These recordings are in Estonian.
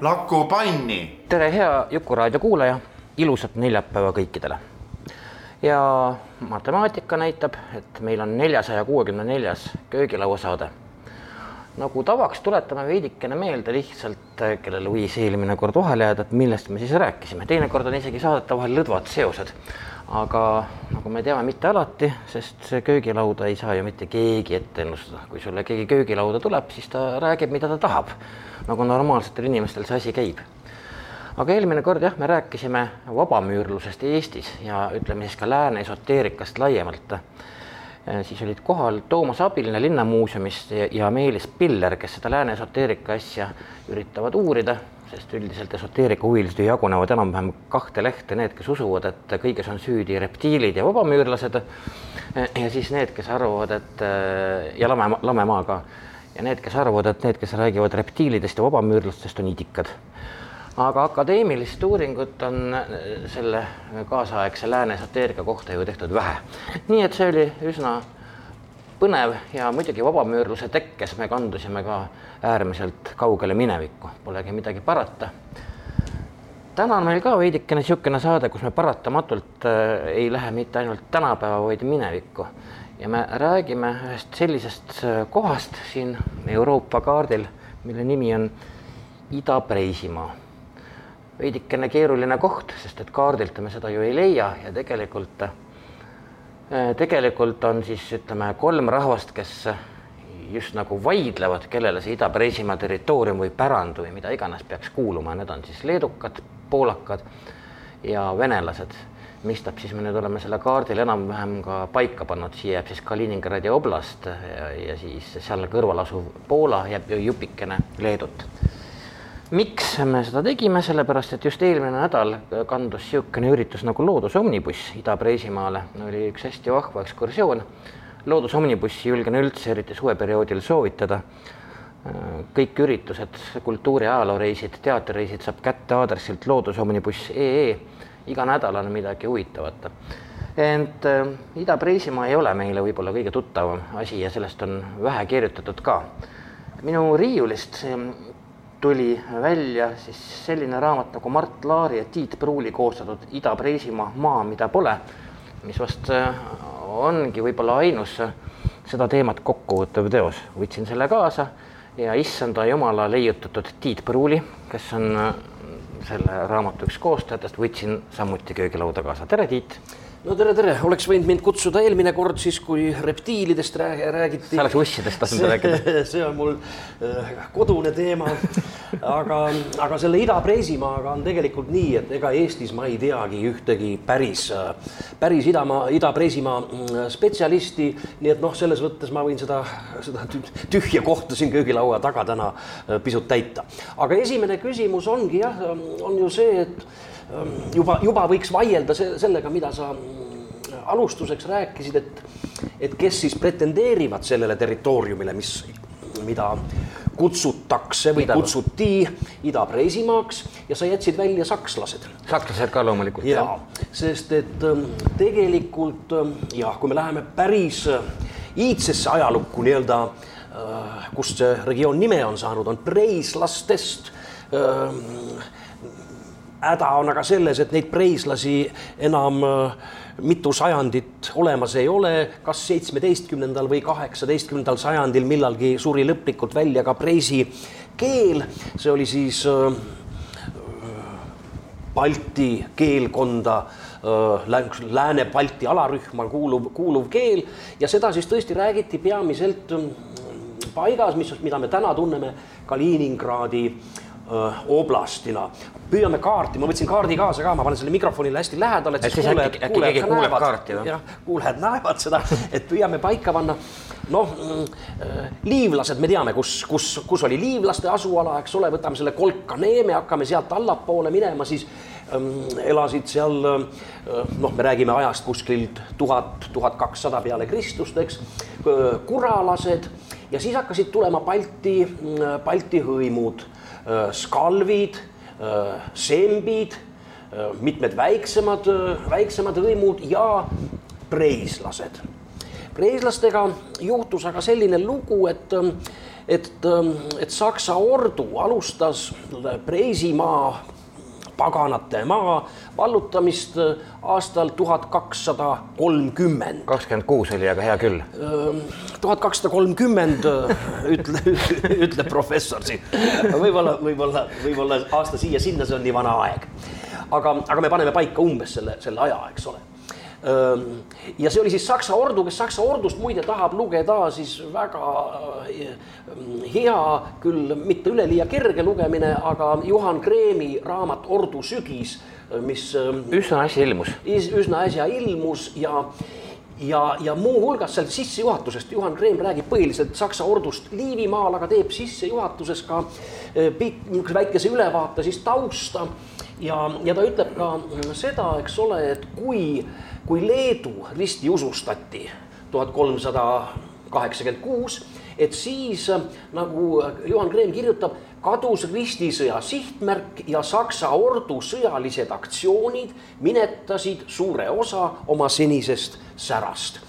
Laku panni. tere, hea Juku-raadio kuulaja, ilusat neljapäeva kõikidele. ja matemaatika näitab, et meil on neljasaja kuuekümne neljas köögilauasaade. Nagu tavaks, tuletame veidikene meelde lihtsalt, kellel võis eelmine kord vahele jääda, et millest me siis rääkisime, teinekord on isegi saadete vahel lõdvad seosed. aga nagu me teame, mitte alati, sest köögilauda ei saa ju mitte keegi ette ennustada, kui sulle keegi köögilauda tuleb, siis ta räägib, mida ta tahab nagu normaalsetel inimestel see asi käib. aga eelmine kord jah, me rääkisime vabamüürlusest Eestis ja ütleme siis ka lääne esoteerikast laiemalt. Siis olid kohal Toomas Abiline Linnamuuseumist ja, Meelis Piller, kes seda lääne esoteerika asja üritavad uurida, sest üldiselt esoteerika huvilised ju jagunevad enam-vähem kahte lehte, need, kes usuvad, et kõiges on süüdi reptiilid ja vabamüürlased ja siis need, kes arvavad, et ja lame, lamemaa ka ja need, kes arvavad, et need, kes räägivad reptiilidest ja vabamüürlastest, on idikad. Aga akadeemilist uuringut on äh, selle kaasaegse lääne esoteerika kohta ju tehtud vähe. nii et see oli üsna põnev ja muidugi vabamüürluse tekkes me kandusime ka äärmiselt kaugele minevikku, polegi midagi parata. täna on meil ka veidikene niisugune saade, kus me paratamatult äh, ei lähe mitte ainult tänapäeva, vaid minevikku ja me räägime ühest sellisest äh, kohast siin Euroopa kaardil, mille nimi on Ida-Preisimaa. Veidikene keeruline koht, sest et kaardilt me seda ju ei leia ja tegelikult, äh, tegelikult on siis ütleme kolm rahvast, kes just nagu vaidlevad, kellele see Ida-Preisimaa territoorium või pärand või mida iganes peaks kuuluma, need on siis leedukad, poolakad ja venelased. Mistap siis me nüüd oleme selle kaardil enam-vähem ka paika pannud, siia jääb siis Kaliningradi oblast ja, ja siis seal kõrval asuv Poola jääb jupikene Leedut. Miks me seda tegime, sellepärast et just eelmine nädal kandus niisugune üritus nagu Loodusomnibuss Ida-Preisimaale, oli üks hästi vahva ekskursioon. loodusomnibussi julgen üldse eriti suveperioodil soovitada kõik üritused, kultuuri- ja ajalooreisid, teatrireisid saab kätte aadressilt loodusomnibuss.ee iga nädal on midagi huvitavat. ent äh, Ida-Preisimaa ei ole meile võib-olla kõige tuttavam asi ja sellest on vähe kirjutatud ka. minu riiulist tuli välja siis selline raamat nagu Mart Laari ja Tiit Pruuli koostatud Ida-Preisimaa maa, mida pole, mis vast äh, ongi võib-olla ainus äh, seda teemat kokku võttev teos. võtsin selle kaasa ja issanda jumala leiutatud Tiit Pruuli, kes on äh, selle raamatu üks koostajatest, võtsin samuti köögilauda kaasa. tere, Tiit! No tere, tere, oleks võinud mind kutsuda eelmine kord siis, kui reptiilidest räägiti. sa oleks ussidest tahtnud rääkida. see on mul äh, kodune teema. aga, aga selle Ida-Preesimaaga on tegelikult nii, et ega Eestis ma ei teagi ühtegi päris, äh, päris Idamaa, Ida-Preesimaa mm, spetsialisti. nii et noh, selles mõttes ma võin seda, seda tühja kohta siin köögilaua taga täna äh, pisut täita. aga esimene küsimus ongi jah, on ju see, et juba, juba võiks vaielda se sellega, mida sa mm, alustuseks rääkisid, et, et kes siis pretendeerivad sellele territooriumile, mis, mida kutsutakse või Ida. kutsuti Ida-Preisimaaks ja sa jätsid välja sakslased. sakslased ka loomulikult. ja, sest et ehm, tegelikult ehm, jah, kui me läheme päris iidsesse ajalukku nii-öelda, kust see regioon nime on saanud, on preislastest häda on aga selles, et neid preislasi enam äh, mitu sajandit olemas ei ole, kas seitsmeteistkümnendal või kaheksateistkümnendal sajandil millalgi suri lõplikult välja ka preisi keel, see oli siis äh, Balti keelkonda äh, Lääne-Balti alarühma kuuluv, kuuluv keel. Ja seda siis tõesti räägiti peamiselt paigas, mis, mida me täna tunneme Kaliningradi öö, oblastina. püüame kaarti, ma võtsin kaardi kaasa ka, ma panen selle mikrofonile hästi lähedale, et Et siis äkki- keegi ka kuuleb kaarti või? jah, kuulajad näevad seda, et püüame paika panna. noh, liivlased, me teame, kus, kus, kus oli liivlaste asuala, eks ole, võtame selle Kolkaneeme, hakkame sealt allapoole minema, siis ähm, elasid seal äh, noh, me räägime ajast kuskilt tuhat, tuhat kakssada peale Kristust, eks, kuralased ja siis hakkasid tulema Balti, Balti hõimud, skalvid, sembid, mitmed väiksemad, väiksemad hõimud ja preislased. preislastega juhtus aga selline lugu, et, et, et Saksa ordu alustas Preisimaa paganate maa vallutamist aastal tuhat kakssada kolmkümmend. kakskümmend kuus oli, aga hea küll. tuhat kakssada kolmkümmend ütle, ütleb professor siin. võib-olla, võib-olla, võib-olla aasta siia-sinna, see on nii vana aeg. aga, aga me paneme paika umbes selle, selle aja, eks ole ja see oli siis Saksa ordu, kes Saksa ordust muide tahab lugeda siis väga hea, küll mitte üleliia kerge lugemine, aga Juhan Kreemi raamat Ordu sügis, mis üsna äsja ilmus. üsna äsja ilmus ja ja, ja muuhulgas seal sissejuhatusest Juhan Kreem räägib põhiliselt Saksa ordust Liivimaal, aga teeb sissejuhatuses ka pikk, niisuguse väikese ülevaate siis tausta. Ja, ja ta ütleb ka seda, eks ole, et kui, kui Leedu ristiusustati tuhat kolmsada kaheksakümmend kuus, et siis nagu Juhan Kreem kirjutab, kadus ristisõja sihtmärk ja Saksa ordu sõjalised aktsioonid minetasid suure osa oma senisest särast.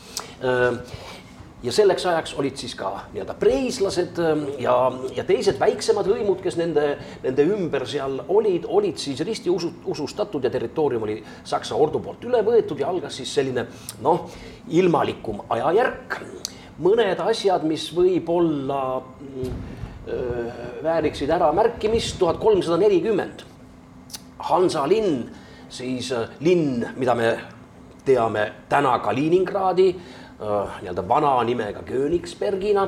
Ja selleks ajaks olid siis ka nii-öelda preislased ja, ja teised väiksemad hõimud, kes nende, nende ümber seal olid, olid siis risti usu, usustatud ja territoorium oli Saksa ordu poolt üle võetud ja algas siis selline noh, ilmalikum ajajärk. mõned asjad, mis võib-olla vääriksid äramärkimist, tuhat kolmsada nelikümmend. Hansa linn, siis linn, mida me teame täna Kaliningradi nii-öelda vana nimega Königsbergina,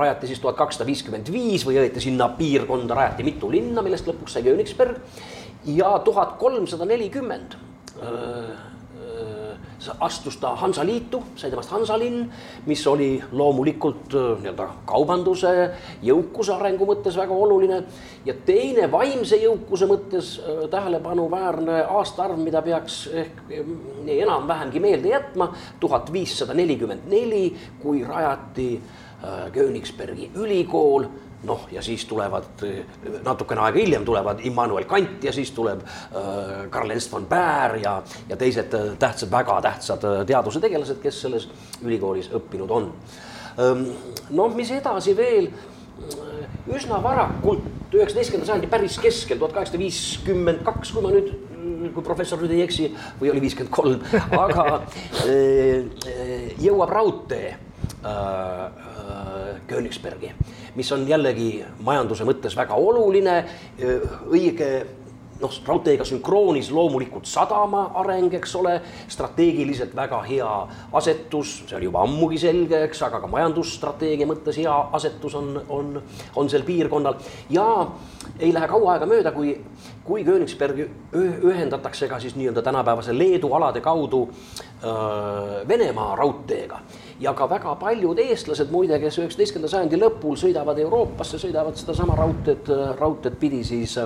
rajati siis tuhat kakssada viiskümmend viis või õieti sinna piirkonda rajati mitu linna, millest lõpuks sai Königsberg. Ja tuhat kolmsada nelikümmend astus ta Hansaliitu, sai temast Hansalinn, mis oli loomulikult nii-öelda kaubanduse, jõukuse arengu mõttes väga oluline. ja teine vaimse jõukuse mõttes tähelepanuväärne aastaarv, mida peaks ehk enam-vähemgi meelde jätma, tuhat viissada nelikümmend neli, kui rajati Königsbergi ülikool noh, ja siis tulevad natukene aega hiljem tulevad Immanuel Kant ja siis tuleb äh, Karl Ernst von Baer ja, ja teised tähtsad, väga tähtsad teaduse tegelased, kes selles ülikoolis õppinud on. noh, mis edasi veel, üsna varakult, üheksateistkümnenda sajandi päris keskel, tuhat kaheksasada viiskümmend kaks, kui ma nüüd kui professor nüüd ei eksi, või oli viiskümmend kolm, aga jõuab raudtee Königsbergi, mis on jällegi majanduse mõttes väga oluline, õige noh, raudteega sünkroonis loomulikult sadama areng, eks ole, strateegiliselt väga hea asetus, see oli juba ammugi selge, eks, aga ka majandusstrateegia mõttes hea asetus on, on, on sel piirkonnal. Ja ei lähe kaua aega mööda, kui, kui Königsberg ühendatakse ka siis nii-öelda tänapäevase Leedu alade kaudu öö, Venemaa raudteega ja ka väga paljud eestlased muide, kes üheksateistkümnenda sajandi lõpul sõidavad Euroopasse, sõidavad sedasama raudteed, raudteed pidi siis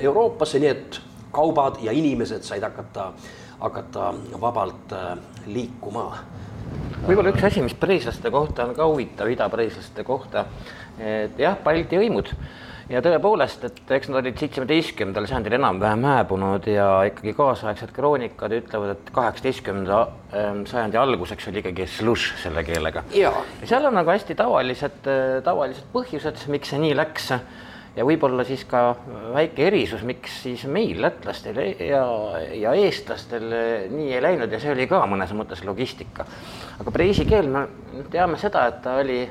Euroopasse, nii et kaubad ja inimesed said hakata, hakata vabalt liikuma. võib-olla üks asi, mis preislaste kohta on ka huvitav, idapreislaste kohta, et jah, Balti hõimud ja tõepoolest, et eks nad olid seitsmeteistkümnendal sajandil enam-vähem hääbunud ja ikkagi kaasaegsed kroonikad ütlevad, et kaheksateistkümnenda sajandi alguseks oli ikkagi slush selle keelega. ja seal on nagu hästi tavalised, tavalised põhjused, miks see nii läks ja võib-olla siis ka väike erisus, miks siis meil, lätlastel ja, ja eestlastel nii ei läinud ja see oli ka mõnes mõttes logistika. aga preisi keel, me teame seda, et ta oli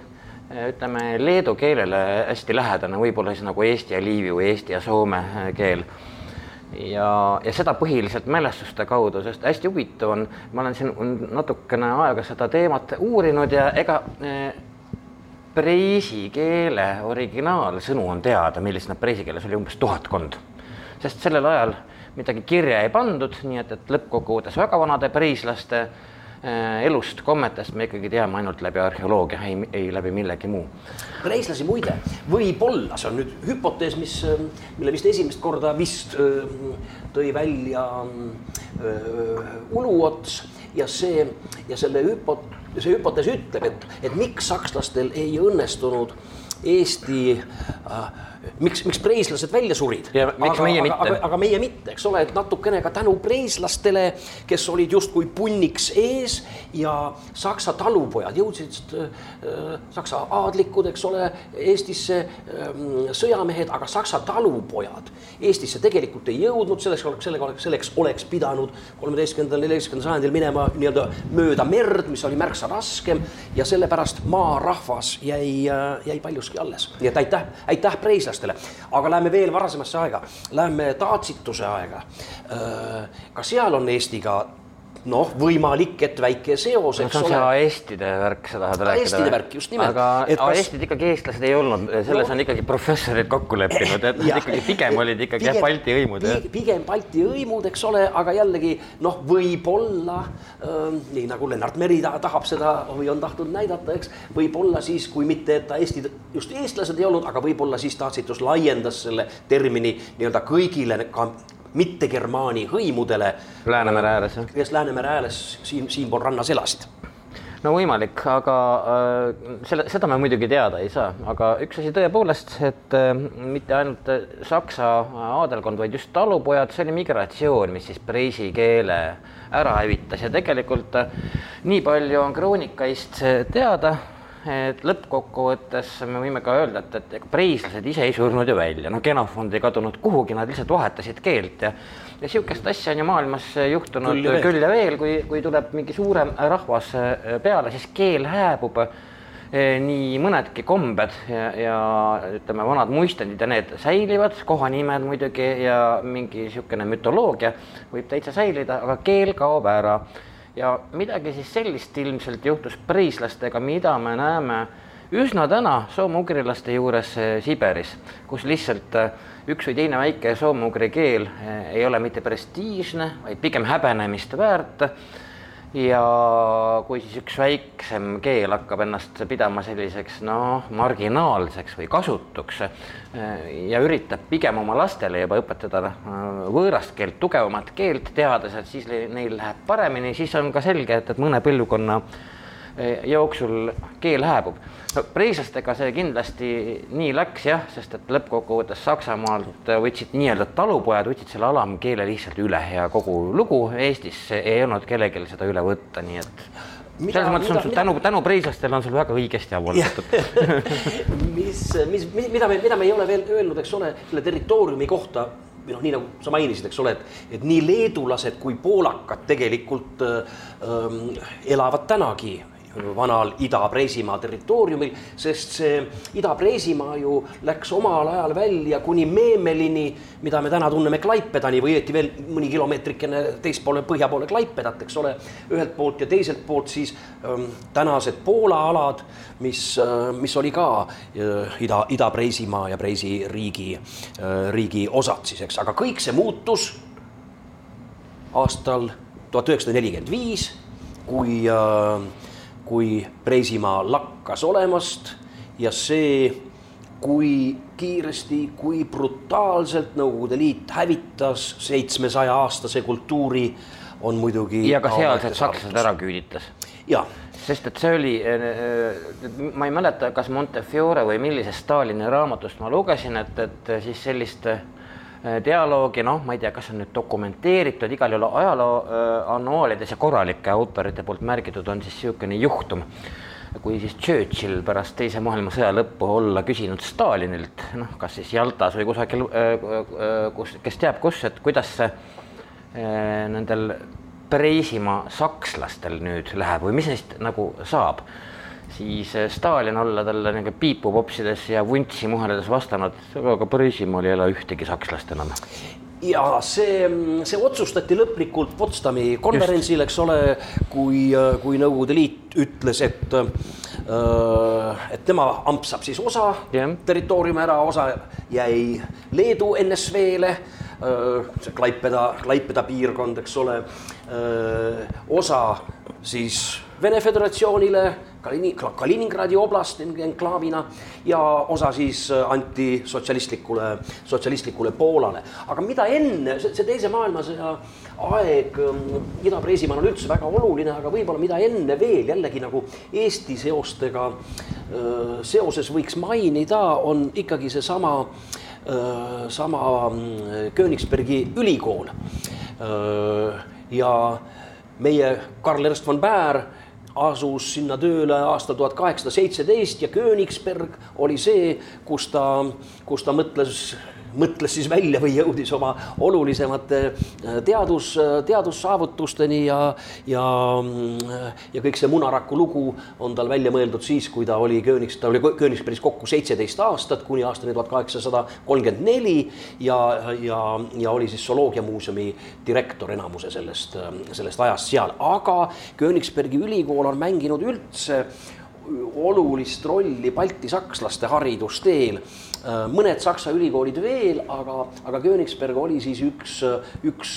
ütleme leedu keelele hästi lähedane, võib-olla siis nagu eesti ja liivi või eesti ja soome keel. ja, ja seda põhiliselt mälestuste kaudu, sest hästi huvitav on, ma olen siin natukene aega seda teemat uurinud ja ega preisi keele originaalsõnu on teada, millised nad preisi keeles oli umbes tuhatkond. sest sellel ajal midagi kirja ei pandud, nii et, et lõppkokkuvõttes väga vanade preislaste äh, elust, kommetest me ikkagi teame ainult läbi arheoloogia, ei, ei läbi millegi muu. preislasi muide, võib-olla, see on nüüd hüpotees, mis, mille vist esimest korda vist öö, tõi välja öö, Uluots ja see ja selle hüpo-, see hüpotees ütleb, et, et miks sakslastel ei õnnestunud Eesti äh, miks, miks preislased välja surid. aga, meie aga, mitte? aga, aga meie mitte, eks ole, et natukene ka tänu preislastele, kes olid justkui punniks ees ja Saksa talupojad jõudsid äh,, Saksa aadlikud, eks ole, Eestisse äh, sõjamehed, aga Saksa talupojad Eestisse tegelikult ei jõudnud, selleks oleks, sellega oleks, selleks oleks pidanud kolmeteistkümnendal, neljateistkümnendal sajandil minema nii-öelda mööda merd, mis oli märksa raskem ja sellepärast maarahvas jäi, jäi paljuski alles. nii et aitäh, aitäh preislastele, aga läheme veel varasemasse aega, läheme taatsituse aega. ka seal on Eestiga noh, võimalik, et väike seos, no eks see on see ole. aestide värk, sa tahad rääkida? Aestide värk, just nimelt. aga kas- aestid ikkagi eestlased ei olnud, selles No- on ikkagi professorid kokku leppinud, et Jah. ikkagi pigem olid ikkagi Pigem- Balti hõimud pigem Balti hõimud, eks ole, aga jällegi noh, võib-olla ähm, nii nagu Lennart Meri ta, tahab seda või on tahtnud näidata, eks. võib-olla siis, kui mitte, et ta Eesti, just eestlased ei olnud, aga võib-olla siis Tacitus laiendas selle termini nii-öelda kõigile ka mitte-germaani hõimudele. Läänemere ääres, jah. kes Läänemere ääres siin, siinpool rannas elasid no võimalik, aga äh, selle, seda me muidugi teada ei saa, aga üks asi tõepoolest, et äh, mitte ainult äh, Saksa aadelkond, vaid just talupojad, see oli migratsioon, mis siis preisi keele ära hävitas ja tegelikult äh, nii palju on kroonikaist teada, et lõppkokkuvõttes me võime ka öelda, et, et ega preislased ise ei surnud ju välja, no genofond ei kadunud kuhugi, nad lihtsalt vahetasid keelt ja ja niisugust asja on ju maailmas juhtunud Küll ja veel. küll ja veel, kui, kui tuleb mingi suurem rahvas äh, peale, siis keel hääbub. nii mõnedki kombed ja, ja ütleme, vanad muistendid ja need säilivad, kohanimed muidugi ja mingi niisugune mütoloogia võib täitsa säilida, aga keel kaob ära. Ja midagi siis sellist ilmselt juhtus priislastega, mida me näeme üsna täna soome-ugrilaste juures eh, Siberis, kus lihtsalt eh, üks või teine väike soome-ugri keel eh, ei ole mitte prestiižne, vaid pigem häbenemist väärt. Ja kui siis üks väiksem keel hakkab ennast pidama selliseks noh, marginaalseks või kasutuks ja üritab pigem oma lastele juba õpetada eh, võõrast keelt, tugevamat keelt, teades, et siis neil läheb paremini, siis on ka selge, et, et mõne põlvkonna eh, jooksul keel hääbub. no preislastega see kindlasti nii läks jah, sest et lõppkokkuvõttes Saksamaalt võtsid nii-öelda talupojad võtsid selle alamkeele lihtsalt üle ja kogu lugu Eestis ei olnud kellelgi seda üle võtta, nii et Mida- selles mõttes on mida- sul mida- tänu, tänu preislastele on sul väga õigesti avaldatud. mis, mis, mida me, mida me ei ole veel öelnud, eks ole, selle territooriumi kohta või noh, nii nagu sa mainisid, eks ole, et, et nii leedulased kui poolakad tegelikult ähm, elavad tänagi vanal Ida-Preisimaa territooriumil, sest see Ida-Preisimaa ju läks omal ajal välja kuni Meemelini, mida me täna tunneme Klaipedani või õieti veel mõni kilomeetrikene teispoole, põhja poole Klaipedat, eks ole, ühelt poolt ja teiselt poolt siis ähm, tänased Poola alad, mis äh,, mis oli ka äh, Ida, Ida-Preisimaa ja Preisi riigi äh,, riigi osad siis, eks, aga kõik see muutus aastal tuhat üheksasada nelikümmend viis, kui äh, kui Preisimaa lakkas olemast ja see, kui kiiresti, kui brutaalselt Nõukogude Liit hävitas seitsmesaja aastase kultuuri, on muidugi. ja ka sealsed sakslased ära küüditas. ja, sest et see oli, ma ei mäleta, kas Montefiore või millisest Stalini raamatust ma lugesin, et, et siis sellist äh, dialoogi, noh, ma ei tea, kas on nüüd dokumenteeritud, igal juhul ajaloo äh, annuaalides ja korralike autorite poolt märgitud on siis niisugune juhtum, kui siis Churchill pärast Teise maailmasõja lõppu olla küsinud Stalinilt, noh, kas siis Jaltas või kusagil, kus, kes teab kus, et kuidas see äh, nendel Preisimaa sakslastel nüüd läheb või mis neist nagu saab siis eh, Stalin olla talle nagu piipu popsides ja vuntsi muheledes vastanud, aga Preisimaal ei ela ühtegi sakslast enam. ja see, see otsustati lõplikult Potsdami konverentsil, eks ole, kui, kui Nõukogude Liit ütles, et et tema ampsab siis osa Jah. territooriumi ära, osa jäi Leedu NSV-le, see Klaipeda, Klaipeda piirkond, eks ole, osa siis Vene Föderatsioonile, Kalini-, Kaliningradi oblast enklaavina ja osa siis anti sotsialistlikule, sotsialistlikule Poolale. aga mida enne, see, teise maailmasõja aeg Ida-Preisimaal on üldse väga oluline, aga võib-olla mida enne veel jällegi nagu Eesti seostega öö, seoses võiks mainida, on ikkagi seesama sama Königsbergi ülikool. ja meie Karl Ernst von Baer asus sinna tööle aastal tuhat kaheksasada seitseteist ja Königsberg oli see, kus ta, kus ta mõtles mõtles siis välja või jõudis oma olulisemate äh, teadus, teadussaavutusteni ja, ja, ja kõik see Munaraku lugu on tal välja mõeldud siis, kui ta oli Königs, ta oli Königsbergis kokku seitseteist aastat kuni aastani tuhat kaheksasada kolmkümmend neli ja, ja, ja oli siis zooloogiamuuseumi direktor enamuse sellest, sellest ajast seal, aga Königsbergi ülikool on mänginud üldse olulist rolli baltisakslaste haridusteel. Äh, mõned Saksa ülikoolid veel, aga, aga Königsberg oli siis üks, üks,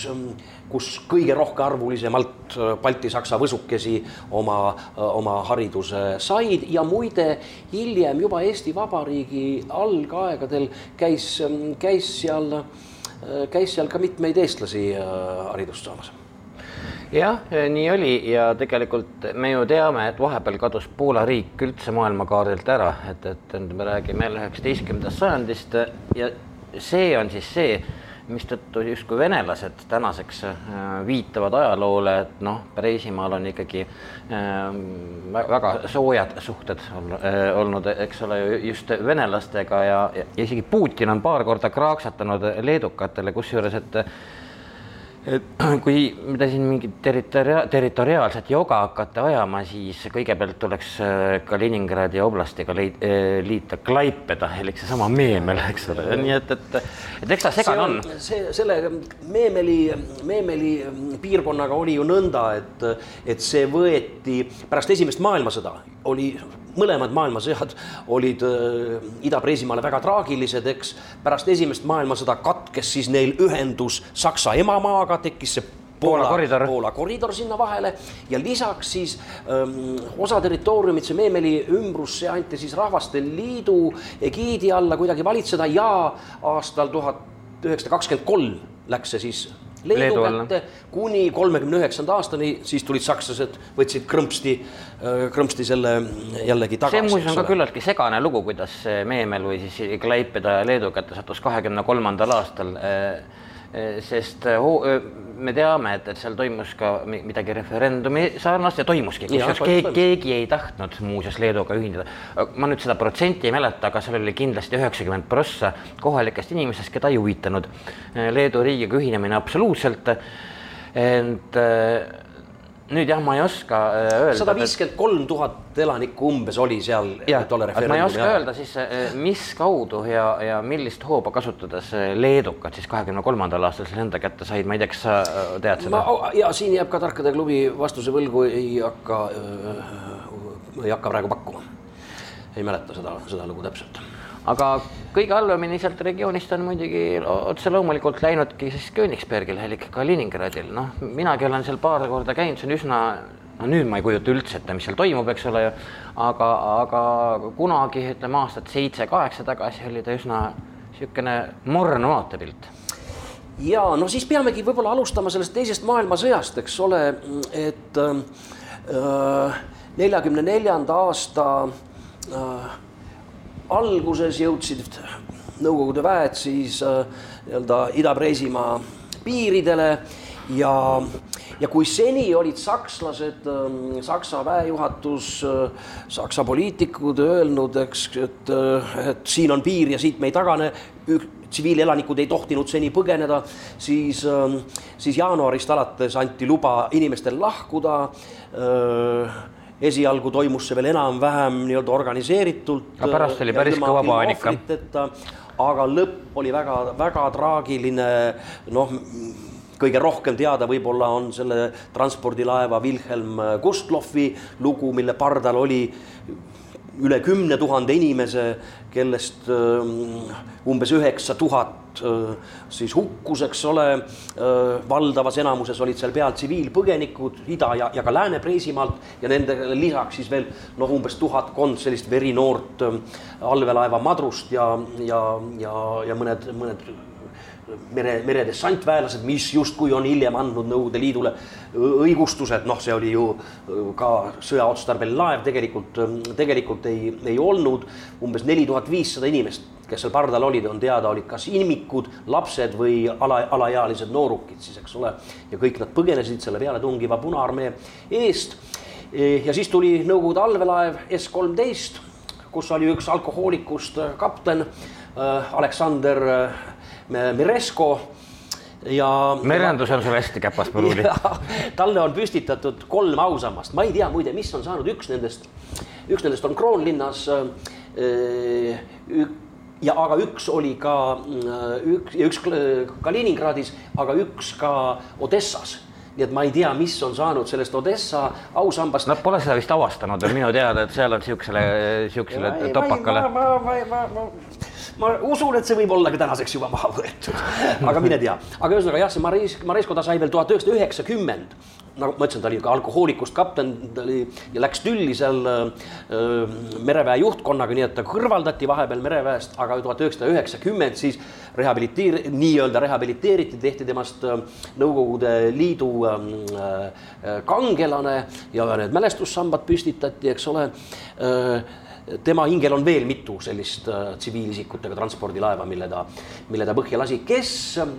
kus kõige rohkearvulisemalt äh, baltisaksa võsukesi oma, äh, oma hariduse said. Ja muide hiljem juba Eesti Vabariigi algaegadel käis, käis seal, käis seal ka mitmeid eestlasi haridust saamas jah, nii oli ja tegelikult me ju teame, et vahepeal kadus Poola riik üldse maailmakaardilt ära, et, et me räägime jälle üheksateistkümnendast sajandist ja see on siis see, mistõttu justkui venelased tänaseks äh, viitavad ajaloole, et noh, Preisimaal on ikkagi äh, väga soojad suhted äh, olnud, eks ole, just venelastega ja, ja isegi Putin on paar korda kraaksatanud leedukatele, kusjuures et et kui te siin mingit territoria-, territoriaalset joga hakkate ajama, siis kõigepealt tuleks äh, Kaliningradi oblastiga leid, äh, liita Klaipeda ehk seesama Meemel, eks ole, nii et, et, et eks ta segane on, on.. see, selle Meemeli, Meemeli piirkonnaga oli ju nõnda, et, et see võeti pärast esimest maailmasõda, oli mõlemad maailmasõjad olid äh, Ida-Preisimaale väga traagilised, eks. pärast esimest maailmasõda katkes siis neil ühendus Saksa emamaaga, tekkis see Poola, Poola koridor, Poola koridor sinna vahele ja lisaks siis öö, ähm, osa territooriumit, see Meemeli ümbrus, see anti siis Rahvaste Liidu egiidi alla kuidagi valitseda ja aastal tuhat üheksasada kakskümmend kolm läks see siis Leedu, kätte kuni kolmekümne üheksanda aastani, siis tulid sakslased, võtsid krõmpsti, äh, krõmpsti selle jällegi tagasi. see muuseas on ka küllaltki segane lugu, kuidas Meemel või siis Klaipeda Leedu kätte sattus kahekümne kolmandal aastal äh, sest eh, eh, me teame, et, et seal toimus ka midagi referendumi sarnast ja toimuski, kusjuures keegi, keegi ei tahtnud muuseas Leeduga ühineda. ma nüüd seda protsenti ei mäleta, aga seal oli kindlasti üheksakümmend prossa kohalikest inimestest, keda ei huvitanud Leedu riigiga ühinemine absoluutselt. ent nüüd jah, ma ei oska äh, öelda. sada viiskümmend kolm tuhat elanikku umbes oli seal. jah, ma ei oska jah. öelda siis, äh, mis kaudu ja, ja millist hooba kasutades äh, leedukad siis kahekümne kolmandal aastal selle enda kätte said, ma ei tea, kas sa tead seda? ja siin jääb ka Tarkade klubi vastuse võlgu, ei hakka, ei hakka praegu pakkuma. ei mäleta seda, seda lugu täpselt aga kõige halvemini sealt regioonist on muidugi otse loomulikult läinudki siis Königsbergil ehk Kaliningradil, noh, minagi olen seal paar korda käinud, see on üsna no nüüd ma ei kujuta üldse ette, mis seal toimub, eks ole ju, aga, aga kunagi ütleme aastat seitse-kaheksa tagasi oli ta üsna niisugune morn vaatepilt. Ja no siis peamegi võib-olla alustama sellest teisest maailmasõjast, eks ole, et äh, neljakümne äh, neljanda aasta äh, alguses jõudsid Nõukogude väed siis äh, nii-öelda Ida-Preisimaa piiridele ja, ja kui seni olid sakslased, ähm, Saksa väejuhatus, äh, Saksa poliitikud öelnud, eks, et, äh, et siin on piir ja siit me ei tagane, tsiviilelanikud ei tohtinud seni põgeneda, siis, ähm, siis jaanuarist alates anti luba inimestel lahkuda esialgu toimus see veel enam-vähem nii-öelda organiseeritult. aga pärast oli päris kõva paanika. aga lõpp oli väga-väga traagiline, noh kõige rohkem teada võib-olla on selle transpordilaeva Wilhelm Gustlofi lugu, mille pardal oli üle kümne tuhande inimese, kellest umbes üheksa tuhat siis hukkus, eks ole. valdavas enamuses olid seal peal tsiviilpõgenikud Ida- ja, ja ka Lääne-Preisimaalt ja nendele lisaks siis veel noh, umbes tuhatkond sellist verinoort allveelaeva madrust ja, ja, ja, ja mõned, mõned mere, meredessantväelased, mis justkui on hiljem andnud Nõukogude Liidule õigustused, noh, see oli ju ka sõjaotstarbeline laev, tegelikult, tegelikult ei, ei olnud. umbes neli tuhat viissada inimest, kes seal pardal olid, on teada, olid kas imikud, lapsed või ala, alaealised noorukid siis, eks ole. ja kõik nad põgenesid selle pealetungiva Punaarmee eest. ja siis tuli Nõukogude allveelaev S kolmteist, kus oli üks alkohoolikust kapten Aleksander Miresko ja. merendus on sul hästi käpas, Põluli. talle on püstitatud kolm ausammast, ma ei tea muide, mis on saanud, üks nendest, üks nendest on Kroonlinnas. ja aga üks oli ka üks, üks Kaliningradis, aga üks ka Odessas nii et ma ei tea, mis on saanud sellest Odessa ausambast. Nad pole seda vist avastanud veel minu teada, et seal on siuksele, siuksele topakale. ma, ma, ma, ma, ma ma usun, et see võib olla ka tänaseks juba maha võetud, aga mine tea. aga ühesõnaga jah, see Maris, Marisko ta sai veel tuhat üheksasada üheksakümmend. Nagu ma ütlesin, ta oli ka alkohoolikust kapten, ta oli ja läks tülli seal äh, mereväe juhtkonnaga, nii et ta kõrvaldati vahepeal mereväest, aga tuhat üheksasada üheksakümmend siis rehabiliteer-, nii-öelda rehabiliteeriti, tehti temast äh, Nõukogude Liidu äh, kangelane ja need mälestussambad püstitati, eks ole. Äh, tema hingel on veel mitu sellist äh, tsiviilisikutega transpordilaeva, mille ta, mille ta põhja lasi, kes,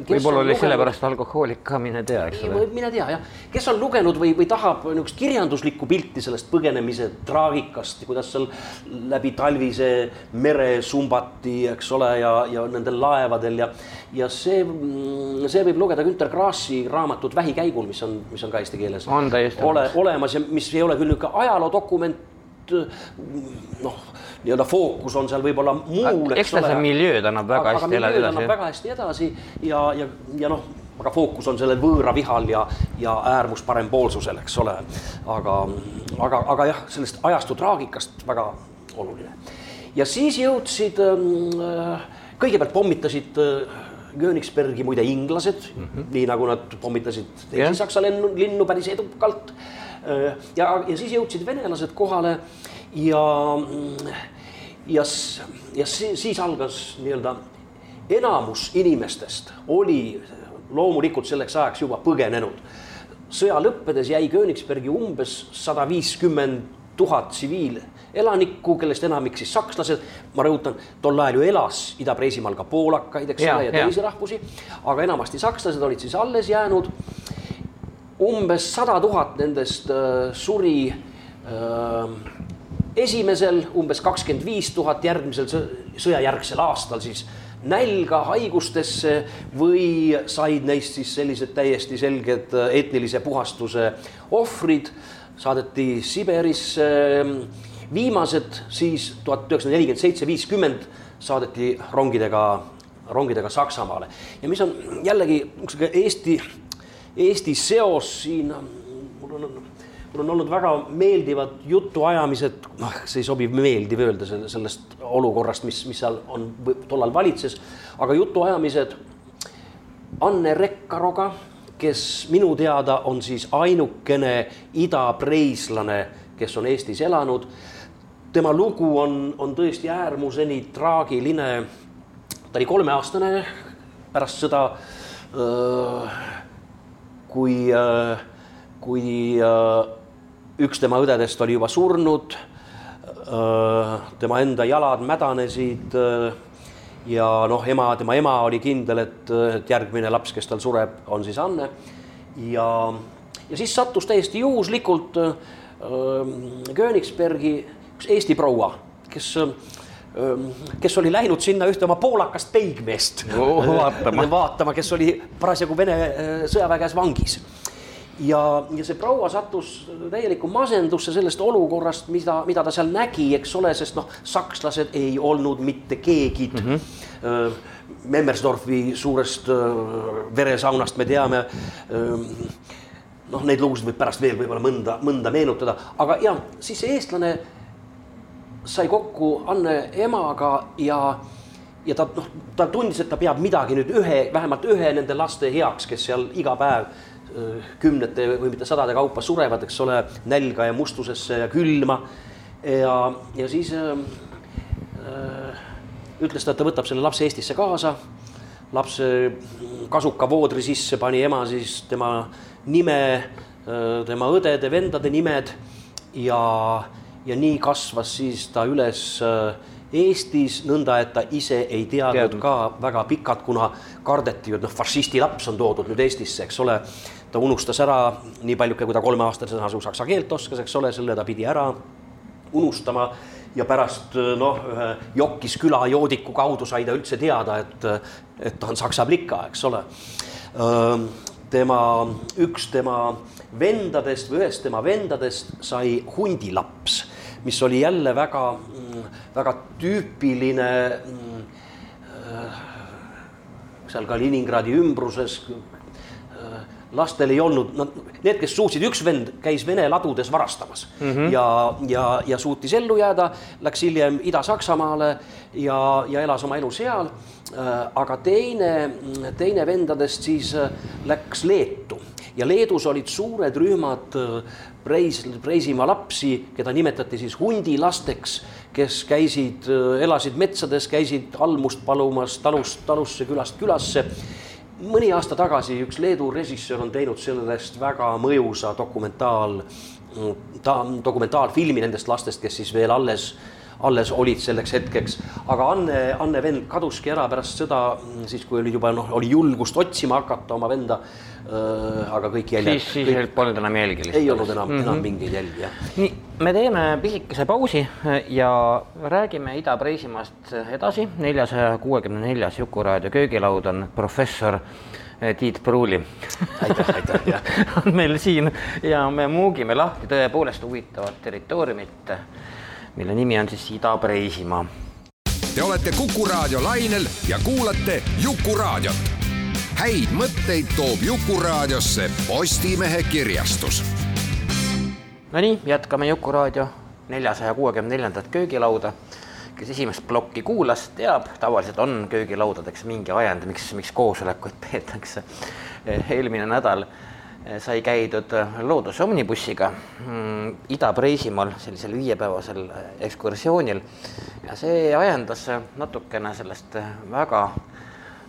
kes. võib-olla oli lugenud... sellepärast alkohoolik ka, mine tea, eks ole. mine tea jah, kes on lugenud või, või tahab niisugust kirjanduslikku pilti sellest põgenemise traagikast, kuidas seal läbi talvise mere sumbati, eks ole, ja, ja nendel laevadel ja, ja see, see võib lugeda Günter Grassi raamatut Vähikäigul, mis on, mis on ka eesti keeles. on täiesti ole, olemas ja mis ei ole küll niisugune ajaloodokument noh, nii-öelda fookus on seal võib-olla muul, eks ta see miljööd annab väga hästi edasi. annab väga hästi edasi ja, ja, ja noh, aga fookus on sellel võõravihal ja, ja äärmus parempoolsusel, eks ole. aga, aga, aga jah, sellest ajastu traagikast väga oluline. ja siis jõudsid äh,, kõigepealt pommitasid äh, Königsbergi muide inglased mm, -hmm. nii nagu nad pommitasid teisi yeah. Saksa lennu, linnu päris edukalt Äh, ja, ja siis jõudsid venelased kohale ja, ja, ja siis algas nii-öelda enamus inimestest oli loomulikult selleks ajaks juba põgenenud. sõja lõppedes jäi Königsbergi umbes sada viiskümmend tuhat tsiviilelanikku, kellest enamik siis sakslased. ma rõhutan, tol ajal ju elas Ida-Preisimaal ka poolakaid, eks ole, ja teisi rahvusi, aga enamasti sakslased olid siis alles jäänud umbes sada tuhat nendest äh, suri äh, esimesel, umbes kakskümmend viis tuhat järgmisel sõjajärgsel aastal siis nälga, haigustesse või said neist siis sellised täiesti selged äh, etnilise puhastuse ohvrid, saadeti Siberisse. viimased siis tuhat üheksasada nelikümmend seitse, viiskümmend saadeti rongidega, rongidega Saksamaale ja mis on jällegi niisugune Eesti Eesti seos siin, mul on, mul on olnud väga meeldivad jutuajamised, noh, see ei sobi meeldiv öelda selle, sellest olukorrast, mis, mis seal on tollal valitses, aga jutuajamised Anne Rekkaroga, kes minu teada on siis ainukene idapreislane, kes on Eestis elanud. tema lugu on, on tõesti äärmuseni traagiline. ta oli kolmeaastane pärast sõda kui, äh, kui äh, üks tema õdedest oli juba surnud, äh, tema enda jalad mädanesid ja noh, ema, tema ema oli kindel, et, et järgmine laps, kes tal sureb, on siis Anne. ja, ja siis sattus täiesti juhuslikult Königsbergi üks Eesti proua, kes kes oli läinud sinna ühte oma poolakast peigmeest oh, vaatama. vaatama, kes oli parasjagu Vene sõjaväe käes vangis. ja, ja see proua sattus täielikku masendusse sellest olukorrast, mida, mida ta seal nägi, eks ole, sest noh, sakslased ei olnud mitte keegi mm. -hmm. Memmersdorfi suurest veresaunast me teame noh, neid lugusid võib pärast veel võib-olla mõnda, mõnda meenutada, aga ja siis see eestlane sai kokku Anne emaga ja, ja ta noh, ta tundis, et ta peab midagi nüüd ühe, vähemalt ühe nende laste heaks, kes seal iga päev äh, kümnete või mitte sadade kaupa surevad, eks ole, nälga ja mustusesse ja külma. ja, ja siis äh, äh, ütles ta, et ta võtab selle lapse Eestisse kaasa. lapse kasuka voodri sisse pani ema siis tema nime, tema õdede-vendade nimed ja, ja nii kasvas siis ta üles Eestis nõnda, et ta ise ei teadnud Teadnud. ka väga pikalt, kuna kardeti ju, et noh, fašisti laps on toodud nüüd Eestisse, eks ole. ta unustas ära nii paljuke, kui ta kolmeaastasena saksa keelt oskas, eks ole, selle ta pidi ära unustama ja pärast noh, ühe Jokkis küla joodiku kaudu sai ta üldse teada, et, et ta on saksa plika, eks ole. tema, üks tema vendadest või ühest tema vendadest sai hundilaps, mis oli jälle väga, väga tüüpiline seal Kaliningradi ümbruses lastel ei olnud, nad, need, kes suutsid, üks vend käis Vene ladudes varastamas mm -hmm. ja, ja, ja suutis ellu jääda, läks hiljem Ida-Saksamaale ja, ja elas oma elu seal. aga teine, teine vendadest siis läks Leetu ja Leedus olid suured rühmad Preis, Preisimaa lapsi, keda nimetati siis hundilasteks, kes käisid, elasid metsades, käisid almust palumas talust talusse, külast külasse. Mõni aasta tagasi üks Leedu režissöör on teinud sellest väga mõjusa dokumentaal, ta, dokumentaalfilmi nendest lastest, kes siis veel alles, alles olid selleks hetkeks. aga Anne, Anne vend kaduski ära pärast seda, siis kui oli juba noh, oli julgust otsima hakata oma venda Äh, aga kõik jäljed. siis, siis kõik... polnud enam jälgi lihtsalt. ei olnud enam mm, -hmm. enam mingeid jälgi, jah. nii, me teeme pisikese pausi ja räägime Ida-Preisimaast edasi. neljasaja kuuekümne neljas Jukuraadio köögilaud on professor eh, Tiit Pruuli. aitäh, aitäh, jah. on meil siin ja me muugime lahti tõepoolest huvitavat territooriumit, mille nimi on siis Ida-Preisimaa. Te olete Kuku raadio lainel ja kuulate Jukuraadiot häid mõtteid toob Jukuraadiosse Postimehe kirjastus. Nonii, jätkame Jukuraadio neljasaja kuuekümne neljandat köögilauda. kes esimest plokki kuulas, teab, tavaliselt on köögilaudadeks mingi ajend, miks, miks koosolekuid peetakse. eelmine nädal sai käidud looduse omnibussiga mm, Ida-Preisimaal sellisel viiepäevasel ekskursioonil. Ja see ajendas natukene sellest väga